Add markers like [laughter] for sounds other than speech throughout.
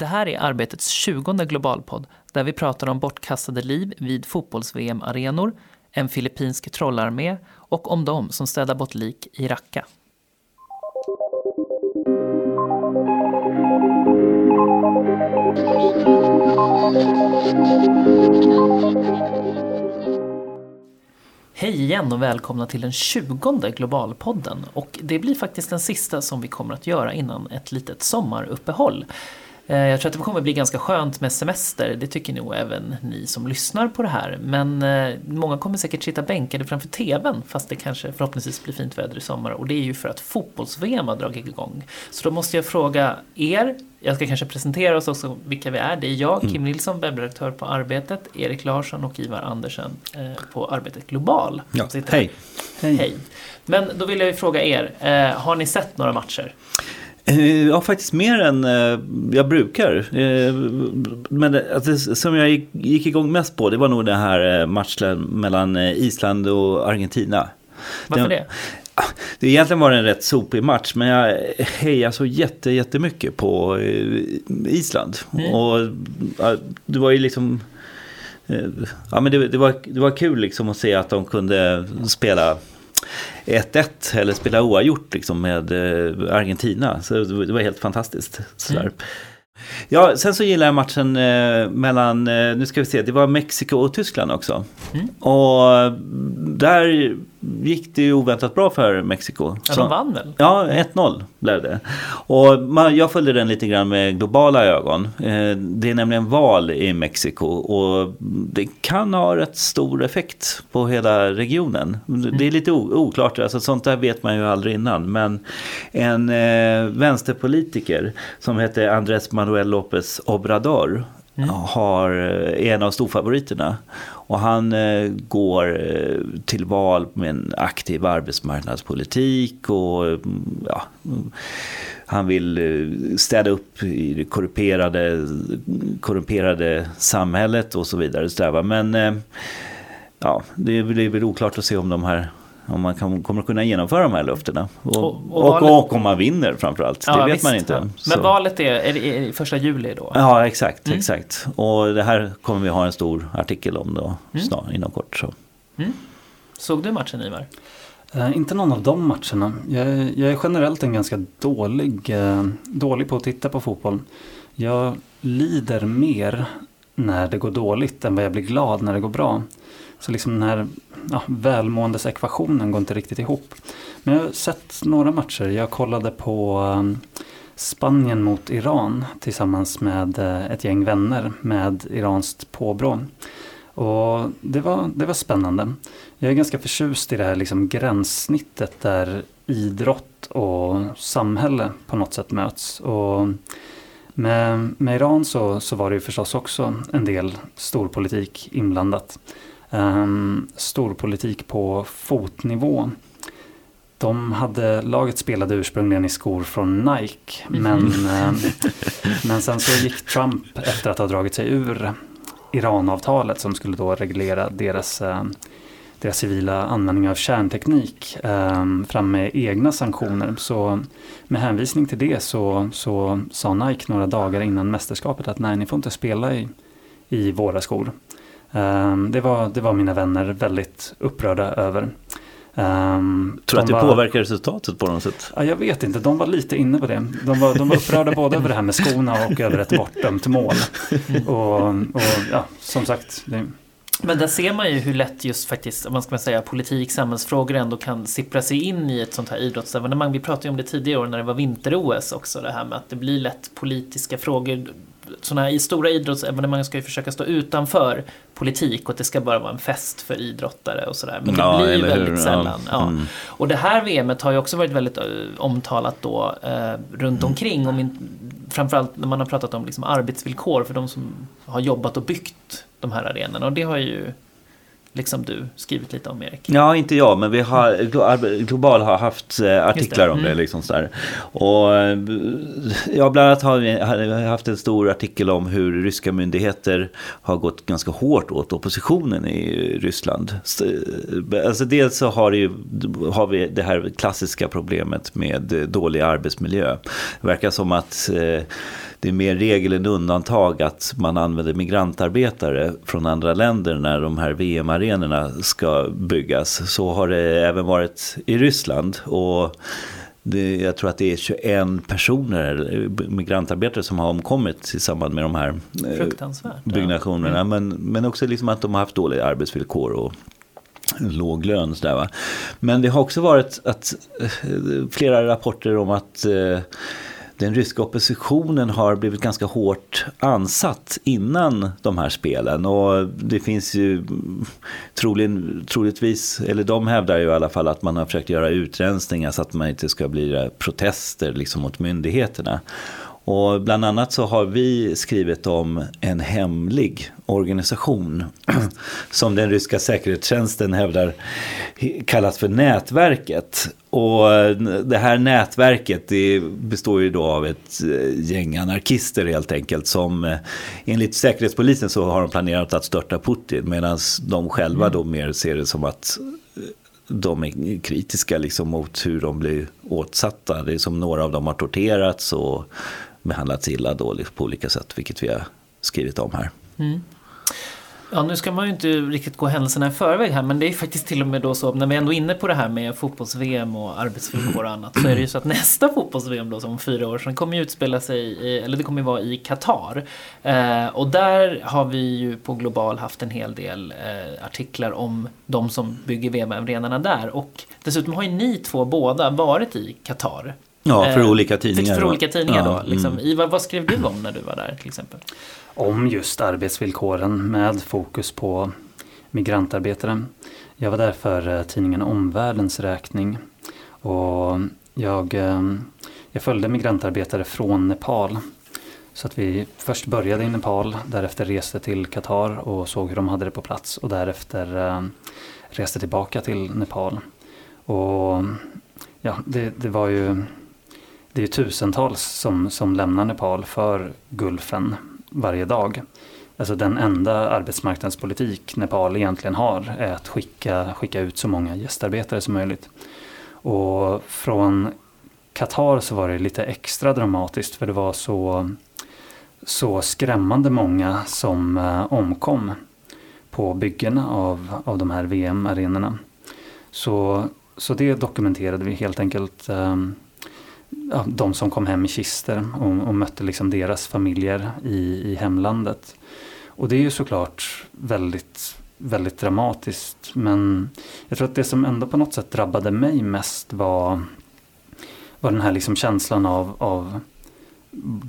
Det här är Arbetets 20 globalpodd där vi pratar om bortkastade liv vid fotbolls-VM-arenor, en filippinsk trollarmé och om de som städar bort lik i Raqqa. Hej igen och välkomna till den 20 Globalpodden. Och det blir faktiskt den sista som vi kommer att göra innan ett litet sommaruppehåll. Eh, jag tror att det kommer bli ganska skönt med semester, det tycker nog även ni som lyssnar på det här. Men eh, många kommer säkert sitta bänkade framför TVn, fast det kanske förhoppningsvis blir fint väder i sommar. Och det är ju för att fotbolls-VM har dragit igång. Så då måste jag fråga er, jag ska kanske presentera oss också vilka vi är. Det är jag, Kim Nilsson, webbredaktör på Arbetet, Erik Larsson och Ivar Andersen eh, på Arbetet Global. Ja, hej. här. hej. Men då vill jag ju fråga er, har ni sett några matcher? Eh, Ja, faktiskt mer än eh, jag brukar. Eh, Men det, det, som jag gick, gick igång mest på, det var nog den här matchen mellan Island och Argentina. Varför Den- det? Det egentligen var det en rätt sopig match, men jag hejade så jätte, jättemycket på Island. Mm. Och det var ju liksom... Ja, men det, det, var, det var kul liksom att se att de kunde spela 1-1 eller spela oavgjort liksom med eh, Argentina. Så det var- helt fantastiskt. Sådär. Mm. Ja, sen så gillar jag matchen eh, mellan, eh, nu ska vi se, det var Mexiko och Tyskland också. Mm. Och där gick det ju oväntat bra för Mexiko. Ja, de vann väl? Ja, 1-0 blev det. Och man, jag följde den lite grann med globala ögon. Eh, det är nämligen val i Mexiko och det kan ha rätt stor effekt på hela regionen. Det är lite oklart, alltså sånt där vet man ju aldrig innan. Men en eh, vänsterpolitiker som heter Andrés Manuel López Obrador har, eh, är en av storfavoriterna. Och han eh, går eh, till val med en aktiv arbetsmarknadspolitik och mm, ja, mm, han vill eh, städa upp i det korrumperade, korrumperade samhället och så vidare. Så där. Men eh, ja, det blir det är väl oklart att se om de här om man kan, kommer att kunna genomföra de här löftena. Och, Och- och, och valet- och, om man vinner framförallt. det vet visst. man inte. Ja. Men Så- valet är, är, det- är det första juli då? Ja, exakt, Mm. exakt. Och det här kommer vi ha en stor artikel om då, Mm. snart, inom kort. Så. Såg du matchen Ivar? Eh, inte någon av de matcherna. Jag, är- jag är generellt en ganska dålig, eh, dålig på att titta på fotboll. Jag lider mer när det går dåligt än vad jag blir glad när det går bra. Så liksom den här ja, välmåendesekvationen går inte riktigt ihop. Men jag har sett några matcher. Jag kollade på um, Spanien mot Iran tillsammans med eh, ett gäng vänner med iranskt påbrå. Och det var, det var spännande. Jag är ganska förtjust i det här liksom gränssnittet där idrott och samhälle på något sätt möts. Och med, med Iran så, så var det ju förstås också en del storpolitik inblandat. Um, storpolitik på fotnivå. De hade, laget spelade ursprungligen i skor från Nike men, [laughs] ehm, men sen så gick Trump efter att ha dragit sig ur Iranavtalet som skulle då reglera deras, eh, deras civila användning av kärnteknik fram med egna sanktioner. Så med hänvisning till det så, så sa Nike några dagar innan mästerskapet att nej, ni får inte spela i, i våra skor. Eh, det, var, det var mina vänner väldigt upprörda över. Um, Tror du att det påverkar resultatet på något sätt? Ja, jag vet inte, de var lite inne på det. De var, de var upprörda både över det här med skorna och över ett bortdömt mål. Och, och ja, som sagt, det, Men där ser man ju hur lätt just faktiskt, vad ska man säga, politik, samhällsfrågor ändå kan sippra sig in i ett sånt här idrottsevenemang. Vi pratade ju om det tidigare år när det var vinter-OS också, det här med att det blir lätt politiska frågor. Sådana här stora idrottsevenemang ska ju försöka stå utanför politik och att det ska bara vara en fest för idrottare och sådär. Men det Ja, blir hur? väldigt Ja. sällan. Ja. Mm. Och det här VMet har ju också varit väldigt eh, omtalat då eh, runt omkring. Om in, framförallt när man har pratat om liksom arbetsvillkor för de som har jobbat och byggt de här arenorna. Och det har ju liksom du skrivit lite om Erik. Ja, inte jag, men vi har, Global har haft eh, artiklar det. om mm. det. Liksom så Och, eh, ja, bland annat har vi haft en stor artikel om hur ryska myndigheter har gått ganska hårt åt oppositionen i Ryssland. Alltså dels så har, ju, har vi det här klassiska problemet med dålig arbetsmiljö. Det verkar som att eh, det är mer regel än undantag att man använder migrantarbetare från andra länder när de här VM-arenorna ska byggas. Så har det även varit i Ryssland. Och det, jag tror att det är 21 personer, migrantarbetare, som har omkommit i samband med de här eh, byggnationerna. Ja. Mm. Men, men också liksom att de har haft dåliga arbetsvillkor. Och, låg lön. Sådär, va? Men det har också varit att, eh, flera rapporter om att eh, den ryska oppositionen har blivit ganska hårt ansatt innan de här spelen. Och det finns ju troligen, troligtvis, eller de hävdar ju i alla fall att man har försökt göra utrensningar så att man inte ska bli protester liksom mot myndigheterna. Och bland annat så har vi skrivit om en hemlig organisation [clears throat] som den ryska säkerhetstjänsten hävdar kallas för nätverket. Och det här nätverket det består ju då av ett eh, gäng anarkister helt enkelt som eh, enligt Säkerhetspolisen så har de planerat att störta Putin medan de själva mm. då mer ser det som att eh, de är kritiska liksom mot hur de blir åtsatta. Det är som några av dem har torterats och behandlats illa dåligt liksom, på olika sätt, vilket vi har skrivit om här. Mm. Ja, nu ska man ju inte riktigt gå händelserna i förväg här, men det är faktiskt till och med då så, när vi ändå är inne på det här med fotbolls-VM och arbetsvillkor och annat, så är det ju så att nästa fotbolls-VM då, som om fyra år, så kommer ju utspela sig, i, eller det kommer ju vara i Qatar. Eh, och där har vi ju på Global haft en hel del eh, artiklar om de som bygger VM-arenorna där. Och dessutom har ju ni två båda varit i Qatar. Ja, för eh, olika tidningar. För olika tidningar ja, då. Liksom. Mm. Ivar, vad skrev du om när du var där till exempel? Om just arbetsvillkoren med fokus på migrantarbetare. Jag var där för eh, tidningen Omvärldens räkning. Och jag, eh, jag följde migrantarbetare från Nepal. Så att vi först började i Nepal, därefter reste till Qatar och såg hur de hade det på plats och därefter reste tillbaka till Nepal. Och ja, det, det var ju det är tusentals som, som lämnar Nepal för Gulfen varje dag. Alltså den enda arbetsmarknadspolitik Nepal egentligen har är att skicka, skicka ut så många gästarbetare som möjligt. Och från Qatar så var det lite extra dramatiskt för det var så, så skrämmande många som eh, omkom på byggena av, av de här VM-arenorna. Så, så det dokumenterade vi helt enkelt eh, ja, de som kom hem i kister och, och mötte liksom deras familjer i, i hemlandet. Och det är ju såklart väldigt, väldigt dramatiskt. Men jag tror att det som ändå på något sätt drabbade mig mest var, var den här liksom känslan av, av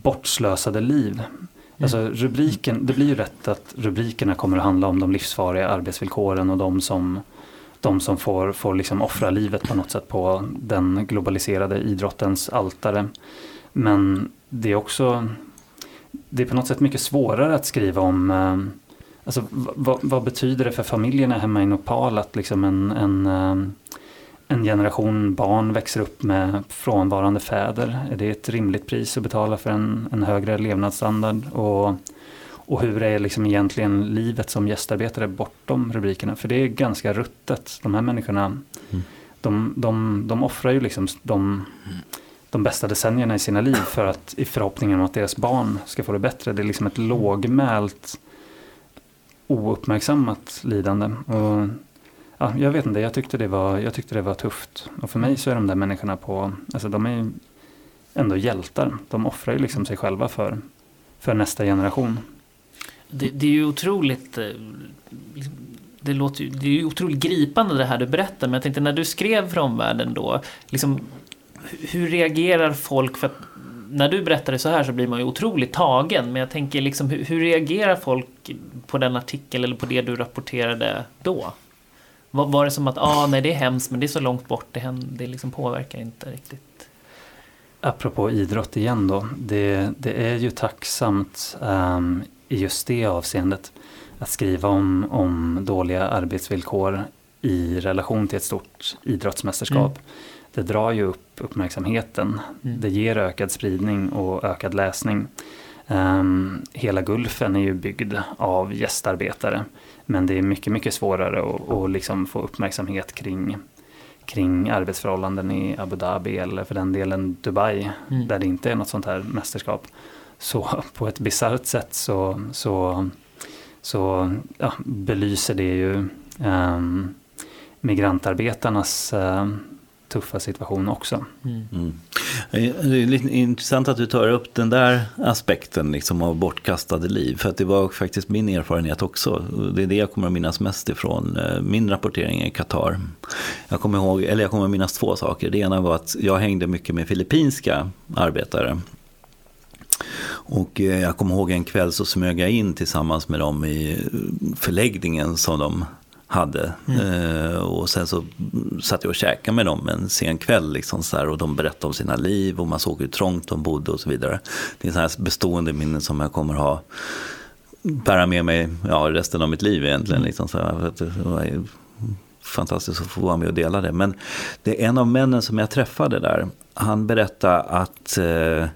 bortslösade liv. Mm. Alltså rubriken, det blir ju rätt att rubrikerna kommer att handla om de livsfarliga arbetsvillkoren och de som de som får, får liksom offra livet på något sätt på den globaliserade idrottens altare. Men det är också det är på något sätt mycket svårare att skriva om eh, alltså, vad, vad betyder det för familjerna hemma i Nepal att liksom en, en, eh, en generation barn växer upp med frånvarande fäder? Är det ett rimligt pris att betala för en, en högre levnadsstandard? Och och hur är liksom egentligen livet som gästarbetare bortom rubrikerna? För det är ganska ruttet. De här människorna, mm. de, de, de offrar ju liksom de, de bästa decennierna i sina liv för att, i förhoppningen om att deras barn ska få det bättre. Det är liksom ett lågmält, ouppmärksammat lidande. Och, ja, jag vet inte, jag tyckte, det var, jag tyckte det var tufft. Och för mig så är de där människorna på, alltså de är ändå hjältar. De offrar ju liksom sig själva för, för nästa generation det, det, är ju otroligt eh, liksom, det, låter ju, det är ju otroligt gripande det här du berättar, men jag tänkte när du skrev för omvärlden då, liksom, hur reagerar folk? För att när du berättar det så här så blir man ju otroligt tagen, men jag tänker liksom, hur, hur reagerar folk på den artikel eller på det du rapporterade då? Var, var det som att, ah, nej det är hemskt men det är så långt bort, det, händer, det liksom påverkar inte riktigt? Apropå idrott igen då, det, det är ju tacksamt um, i just det avseendet. att skriva om, om dåliga arbetsvillkor i relation till ett stort idrottsmästerskap. Mm. Det drar ju upp uppmärksamheten. Mm. Det ger ökad spridning och ökad läsning. Um, hela Gulfen är ju byggd av gästarbetare. Men det är mycket, mycket svårare att, att liksom få uppmärksamhet kring, kring arbetsförhållanden i Abu Dhabi eller för den delen Dubai. Mm. Där det inte är något sånt här mästerskap. Så [laughs] på ett bisarrt sätt så, så, så ja, belyser det ju um, migrantarbetarnas uh, tuffa situation också. Mm. Mm. Det är lite intressant att du tar upp den där aspekten liksom av bortkastade liv. För att det var faktiskt min erfarenhet också. Det är det jag kommer att minnas mest ifrån eh, min rapportering i Qatar. Jag kommer, ihåg, eller jag kommer att minnas två saker. Det ena var att jag hängde mycket med filippinska arbetare. Och eh, jag kommer ihåg en kväll så smög jag in tillsammans med dem i förläggningen som de hade. Mm. Eh, och sen så satt jag och käkade med dem en sen kväll liksom så här, och de berättade om sina liv och man såg hur trångt de bodde och så vidare. Det är så här bestående minnen som jag kommer ha bära med mig ja, resten av mitt liv egentligen. Liksom, så här, det var fantastiskt att få vara med och dela det. Men det är en av männen som jag träffade där. Han berättade att eh,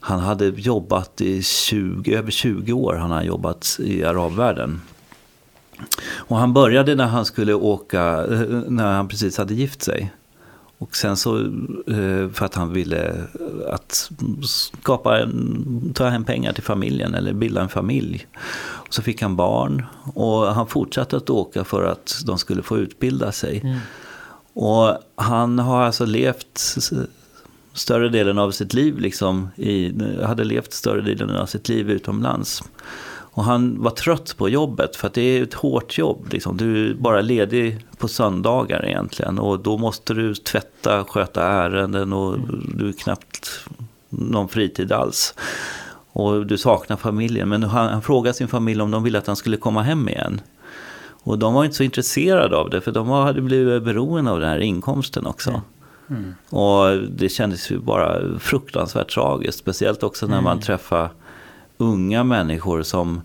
han hade jobbat i 20, över 20 år. Han har jobbat i arabvärlden. Och han började när han skulle åka, eh, när han precis hade gift sig. Och sen så eh, för att han ville att skapa en, ta hem pengar till familjen eller bilda en familj. Och så fick han barn och han fortsatte att åka för att de skulle få utbilda sig. Mm. Och han har alltså levt större delen av sitt liv, liksom, i, hade levt större delen av sitt liv utomlands. Och han var trött på jobbet för att det är ett hårt jobb. Liksom. Du är bara ledig på söndagar egentligen. Och då måste du tvätta, sköta ärenden och du är knappt någon fritid alls. Och du saknar familjen. Men han, han frågade sin familj om de ville att han skulle komma hem igen. Och de var inte så intresserade av det för de hade blivit beroende av den här inkomsten också. Mm. Och det kändes ju bara fruktansvärt tragiskt. Speciellt också när man mm. träffar unga människor som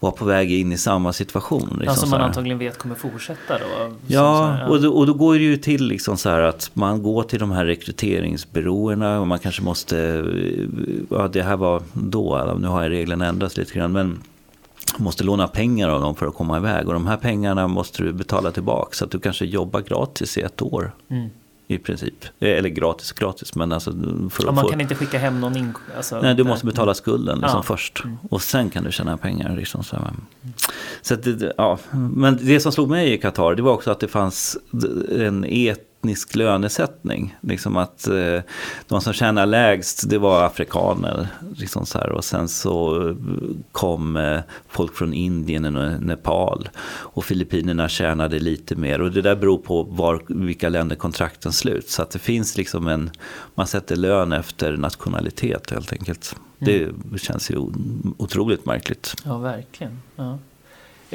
var på väg in i samma situation. Liksom, ja, som man antagligen vet kommer fortsätta då? Ja. Och, då, och då går det ju till liksom så här att man går till de här rekryteringsbyråerna och man kanske måste, ja det här var då, nu har jag reglerna ändrats lite grann, men måste låna pengar av dem för att komma iväg och de här pengarna måste du betala tillbaka så att du kanske jobbar gratis i ett år. Mm i princip. Eh, eller gratis gratis men alltså. För ja, man få... kan inte skicka hem någon in... Alltså, Nej, du måste betala skulden liksom ja. först. Mm. Och sen kan du tjäna pengar. Liksom, så mm. så det, ja. Men det som slog mig i Qatar det var också att det fanns en et etnisk lönesättning. Liksom att eh, de som tjänar lägst det var afrikaner. Liksom så här. Och sen så kom eh, folk från Indien och Nepal. Och Filippinerna tjänade lite mer. Och det där beror på var, vilka länder kontrakten sluts. Så att det finns liksom en, man sätter lön efter nationalitet helt enkelt. Mm. Det känns ju otroligt märkligt. Ja, verkligen. Ja.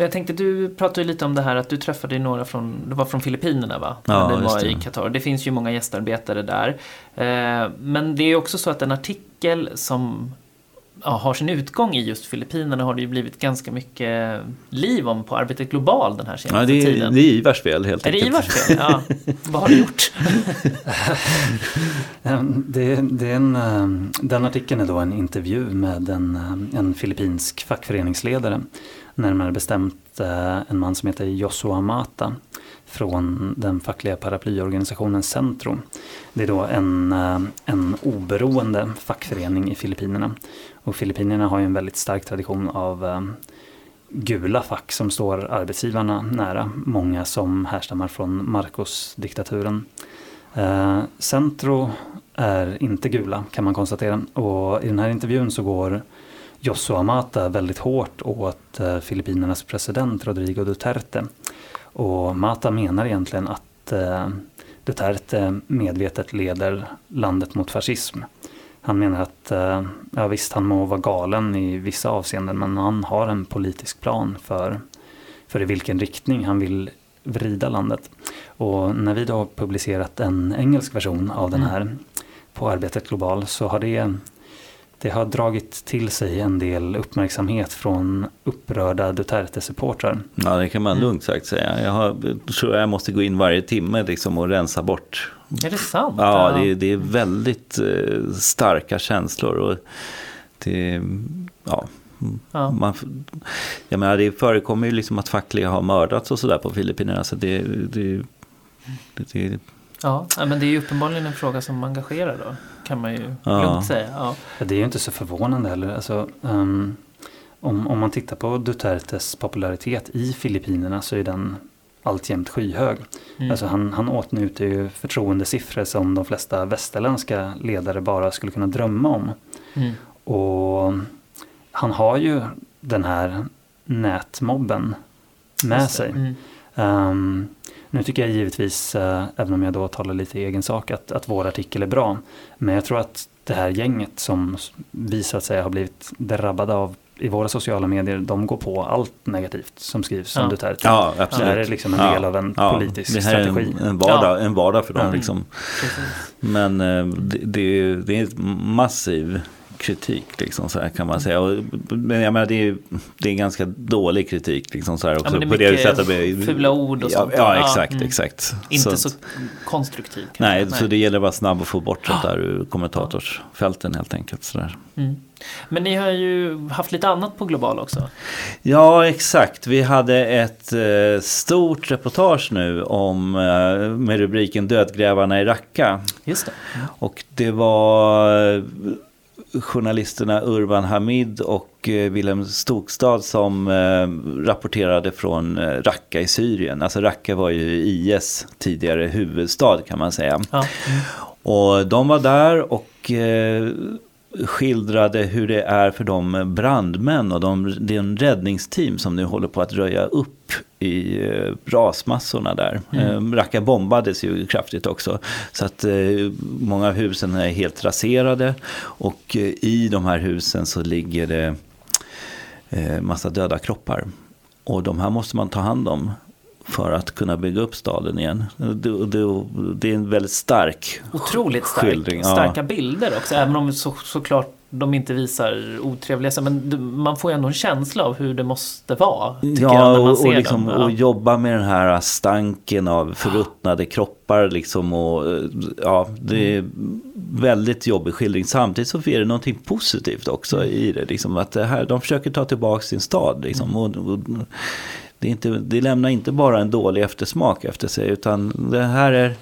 Jag tänkte, du pratade lite om det här att du träffade några från, det var från Filippinerna va? Ja, det var i Qatar. Det finns ju många gästarbetare där. Eh, men det är också så att en artikel som ja, har sin utgång i just Filippinerna har det ju blivit ganska mycket liv om på Arbetet Global den här senaste ja, det är, tiden. Det är Ivars fel helt enkelt. Är det Ivars fel? Ja. Vad har du gjort? [laughs] det, det är en, eh, den artikeln är då en intervju med en, eh, en filippinsk fackföreningsledare närmare bestämt eh, en man som heter Joshua Mata från den fackliga paraplyorganisationen Centro. Det är då en, eh, en oberoende fackförening i Filippinerna. Och Filippinerna har ju en väldigt stark tradition av eh, gula fack som står arbetsgivarna nära. Många som härstammar från Marcos-diktaturen. Centro är inte gula kan man konstatera och i den här intervjun så går Joshua Mata väldigt hårt åt eh, Filippinernas president Rodrigo Duterte. Och Mata menar egentligen att eh, Duterte medvetet leder landet mot fascism. Han menar att, eh, ja visst han må vara galen i vissa avseenden men han har en politisk plan för, för i vilken riktning han vill vrida landet. Och när vi då har publicerat en engelsk version av den mm. här på Arbetet Global så har det det har dragit till sig en del uppmärksamhet från upprörda Duterte-supportrar. Ja, det kan man Mm. lugnt sagt säga. Jag har, tror jag måste gå in varje timme liksom och rensa bort. Är det sant? Ja, det, är- det är väldigt eh, starka känslor. Och det, ja, Ja. man, jag menar, det förekommer ju liksom att fackliga har mördats och sådär på Filippinerna. Så det, det, det, det, Ja, men det är ju uppenbarligen en fråga som engagerar då. Kan man ju Ja. lugnt säga. Ja. Det är ju inte så förvånande heller. Alltså, ehm, om, om man tittar på Dutertes popularitet i Filippinerna så är den alltjämt skyhög. Mm. Alltså han, han åtnjuter ju förtroendesiffror som de flesta västerländska ledare bara skulle kunna drömma om. Mm. Och han har ju den här nätmobben med sig. Mm. Ehm, nu tycker jag givetvis, eh, även om jag då talar lite i egen sak, att, att vår artikel är bra. Men jag tror att det här gänget som vi så att säga har blivit drabbade av i våra sociala medier, de går på allt negativt som skrivs om Ja. Duterte. ja, det absolut. här är liksom en Ja, del av en ja, politisk det här är strategi. En, en, vardag, Ja. en vardag för dem. Ja. Liksom. Men eh, det, det, är, det är massiv kritik liksom, så här, kan man säga. Och, men jag menar, det, är, det är ganska dålig kritik. Liksom, så här, också, Ja, det är på det sättet med- fula ord och sånt. Ja, Ja, exakt. mm. exakt. Inte Så- så, konstruktiv. Nej, säga. så det gäller att vara snabb och få bort sånt där ur kommentatorsfälten helt enkelt. Så. Mm. Men ni har ju haft lite annat på Global också. Ja, exakt. Vi hade ett eh, stort reportage nu om, eh, med rubriken Dödgrävarna i Raqqa. Just det. Och det var eh, journalisterna Urban Hamid och eh, Wilhelm Stokstad som eh, rapporterade från eh, Raqqa i Syrien. Alltså Raqqa var ju IS tidigare huvudstad kan man säga. Ja. Och de var där och skildrade hur det är för de brandmän och de, det är en räddningsteam som nu håller på att röja upp i eh, rasmassorna där. Mm. Eh, Raqqa bombades ju kraftigt också. Så att eh, många av husen är helt raserade. Och i de här husen så ligger det massa döda kroppar. Och de här måste man ta hand om för att kunna bygga upp staden igen. Det, det, det är en väldigt stark Otroligt stark, skildring. Ja. starka bilder också. Även om så, såklart de inte visar otrevliga Men man får ju ändå en känsla av hur det måste vara. Jag, Ja, när man och, ser och, liksom, dem. Ja. och jobba med den här stanken av förruttnade kroppar. Liksom, och, ja, det är väldigt jobbig skildring. Samtidigt så är det någonting positivt också i det. Liksom, att det här, de försöker ta tillbaka sin stad. Liksom, och, och, det, inte, det lämnar inte bara en dålig eftersmak efter sig. Utan det här är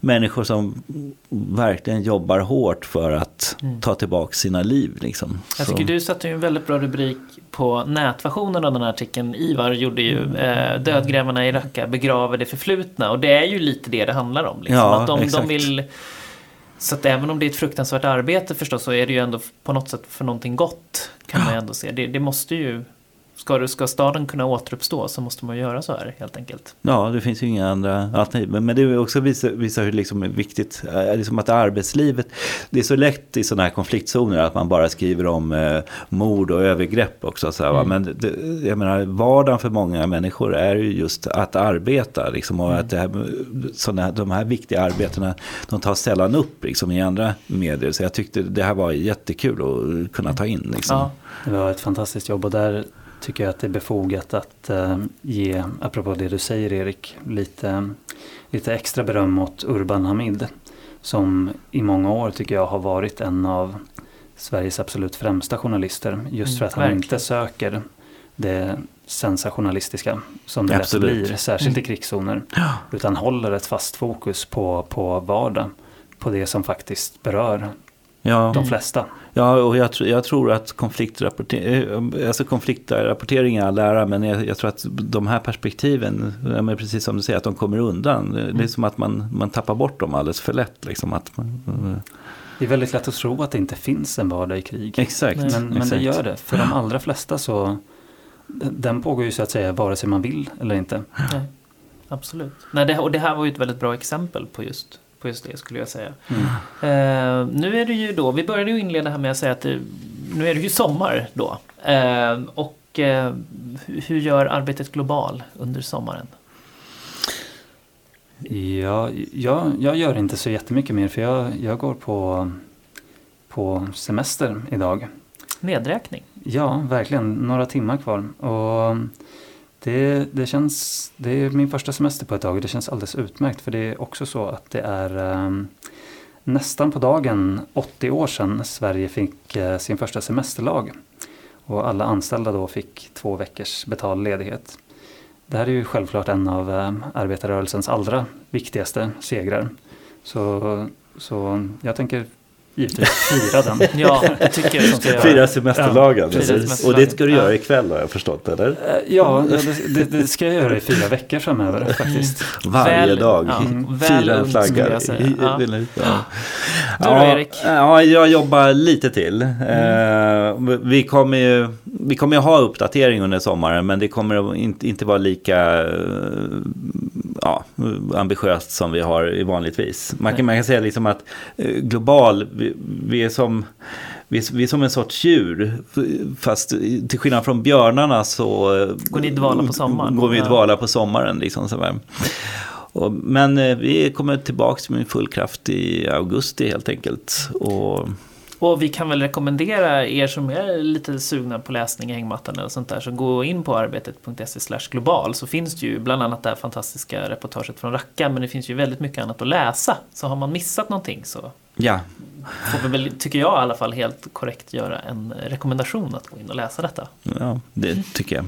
människor som verkligen jobbar hårt för att Mm. ta tillbaka sina liv. Liksom. Jag tycker du satte ju en väldigt bra rubrik på nätversionen av den här artikeln. Ivar gjorde ju eh, Dödgrävarna i Raqqa begraver det förflutna. Och det är ju lite det det handlar om. Liksom. Ja, att de, de exakt. vill... Så att även om det är ett fruktansvärt arbete förstås så är det ju ändå på något sätt för någonting gott. Kan man ändå se. Det, det måste ju... Ska, du- ska staden kunna återuppstå så måste man göra så här helt enkelt. Ja, det finns ju inga andra alternativ. Men, men det är också visar, visar hur liksom viktigt, eh, liksom att arbetslivet, det är så lätt i sådana här konfliktzoner att man bara skriver om eh, mord och övergrepp också. Så här, va? Mm. Men det, jag menar, vardagen för många människor är ju just att arbeta. Liksom, och att det här, såna, de här viktiga arbetena, de tar sällan upp liksom, i andra medier. Så jag tyckte det här var jättekul att kunna ta in. Liksom. Ja, Det var ett fantastiskt jobb och där tycker jag att det är befogat att eh, ge, apropå det du säger Erik, lite, lite extra beröm åt Urban Hamid. Som i många år tycker jag har varit en av Sveriges absolut främsta journalister. Just för Mm, att han verkligen. inte söker det sensationalistiska som det Absolut. lätt blir, särskilt i Mm. krigszoner. Utan håller ett fast fokus på, på vardag, på det som faktiskt berör Ja. de flesta. Ja, och jag, tr- jag tror att konfliktrapportering, alltså konfliktrapportering är all ära, men jag, jag tror att de här perspektiven, men precis som du säger, att de kommer undan. Det är Mm. som att man, man tappar bort dem alldeles för lätt. Liksom, att man, Det är väldigt lätt att tro att det inte finns en vardag i krig. exakt. Men, men det exakt. gör det. För de allra flesta så den pågår ju så att säga vare sig man vill eller inte. nej, absolut. Nej, det, och det här var ju ett väldigt bra exempel på just, på just det skulle jag säga. Mm. Eh, nu är det ju då, vi började ju inleda här med att säga att det, nu är det ju sommar då. Eh, och hur- hur gör arbetet global under sommaren? Ja, jag, jag gör inte så jättemycket mer för jag, jag går på, på semester idag. Nedräkning. Ja, verkligen. Några timmar kvar. Och det, det känns, det är min första semester på ett tag och det känns alldeles utmärkt. För det är också så att det är um, nästan på dagen 80 år sedan Sverige fick uh, sin första semesterlag. Och alla anställda då fick två veckors betald ledighet. Det här är ju självklart en av uh, arbetarrörelsens allra viktigaste segrar. Så, så jag tänker givetvis fira den. [laughs] Ja, det tycker jag ska göra. Fira semesterlagen. Ja. Och det ska du göra ikväll har jag förstått, eller? Eh, Ja, det, det, ska jag göra i fyra veckor framöver [laughs] faktiskt. Varje Väl- dag. ja, Fira en flagga. jag. [laughs] Ja. Du då, Ja, Erik? Ja, jag jobbar lite till. Mm. Eh, vi, kommer ju, vi kommer ju ha uppdatering under sommaren men det kommer att inte, inte vara lika eh, ja, ambitiöst som vi har i vanligtvis. Man kan, man kan säga liksom att eh, global, vi, vi är som vi vi är som en sorts djur, fast till skillnad från björnarna så eh, Går ni dvala på sommaren? Går vi dvala på sommaren. Liksom. Och, men eh, vi kommer tillbaka med full kraft i augusti helt enkelt. Och, och vi kan väl rekommendera er som är lite sugna på läsning i hängmattan eller sånt där, så gå in på arbetet.se global så finns det ju bland annat det här fantastiska reportaget från Raqqa, men det finns ju väldigt mycket annat att läsa. Så har man missat någonting så ja, får vi väl, tycker jag i alla fall, helt korrekt göra en rekommendation att gå in och läsa detta. ja, det tycker jag.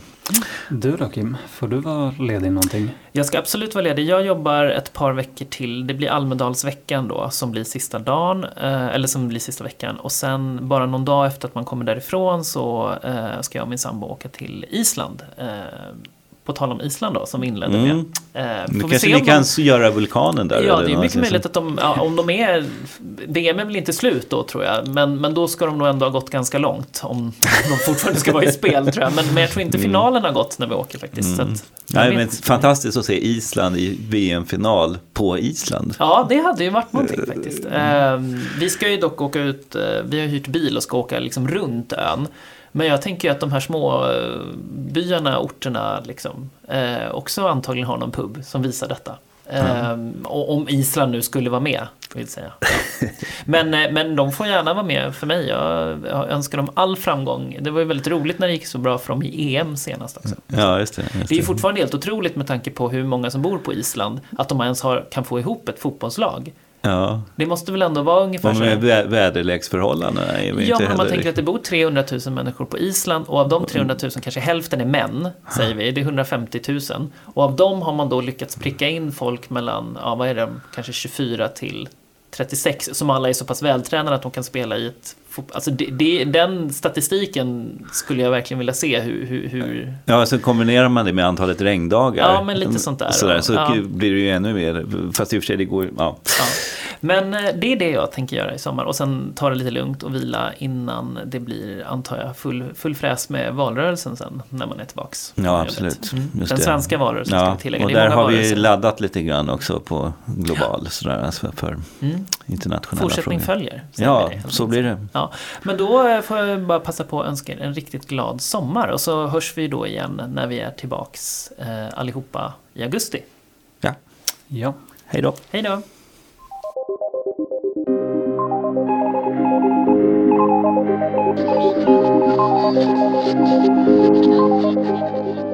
Du då Kim, får du vara ledig någonting? Jag ska absolut vara ledig. Jag jobbar ett par veckor till. Det blir Almedalsveckan då som blir sista dagen, eh, eller som blir sista veckan. Och sen bara någon dag efter att man kommer därifrån så eh, ska jag och min sambo åka till Island. På tal om Island då, som vi inledde Mm. med. Eh, Nu vi kanske se ni om de- kan göra vulkanen där. Ja, det är mycket möjligt att de, ja, om de är, VM är väl inte slut då tror jag, men, men då ska de nog ändå ha gått ganska långt om de fortfarande ska vara i spel tror jag. Men, men jag tror inte finalen har gått när vi åker faktiskt. Så att, Nej, men inte. fantastiskt att se Island i VM-final på Island. Ja, det hade ju varit någonting faktiskt. Eh, vi ska ju dock åka ut, eh, vi har hyrt bil och ska åka liksom runt ön. Men jag tänker att de här små eh, byarna, orterna, liksom, eh, också antagligen har någon pub som visar detta. Eh, och om Island nu skulle vara med, vill säga. Men, eh, men de får gärna vara med för mig. Jag, jag önskar dem all framgång. Det var ju väldigt roligt när det gick så bra för dem i EM senast också. Ja, just det. Just Det är ju fortfarande helt otroligt med tanke på hur många som bor på Island, att de ens har, kan få ihop ett fotbollslag. Ja, Det måste väl ändå vara ungefär så. vä- väderleksförhållandena är vi Ja, men om man tänker att det bor 300 000 människor på Island och av de 300 000 kanske hälften är män, säger vi. Det är 150 000. Och av dem har man då lyckats pricka in folk mellan, ja vad är det, kanske 24 till 36 som alla är så pass vältränade att de kan spela i ett Alltså det, det, den statistiken skulle jag verkligen vilja se hur, hur, hur Ja, så kombinerar man det med antalet regndagar. Ja, men lite sånt där, Sådär, så Ja. blir det ju ännu mer. Fast i och för sig, det går ju... Ja. Ja. Men eh, det är det jag tänker göra i sommar och sen ta det lite lugnt och vila innan det blir, antar jag, full, full fräs med valrörelsen sen när man är tillbaks. Ja, absolut. Mm. Just Den det. svenska valrörelsen ska Ja, vi tillägga. och där har vi valrörelser. laddat lite grann också på global, sådär, alltså för Mm. internationella Fortsättning frågor. följer. Ja, det, så blir det. Ja. Men då eh, får jag bara passa på att önska er en riktigt glad sommar och så hörs vi då igen när vi är tillbaks eh, allihopa i augusti. Ja, Ja. hej då. Hej då! Thank you.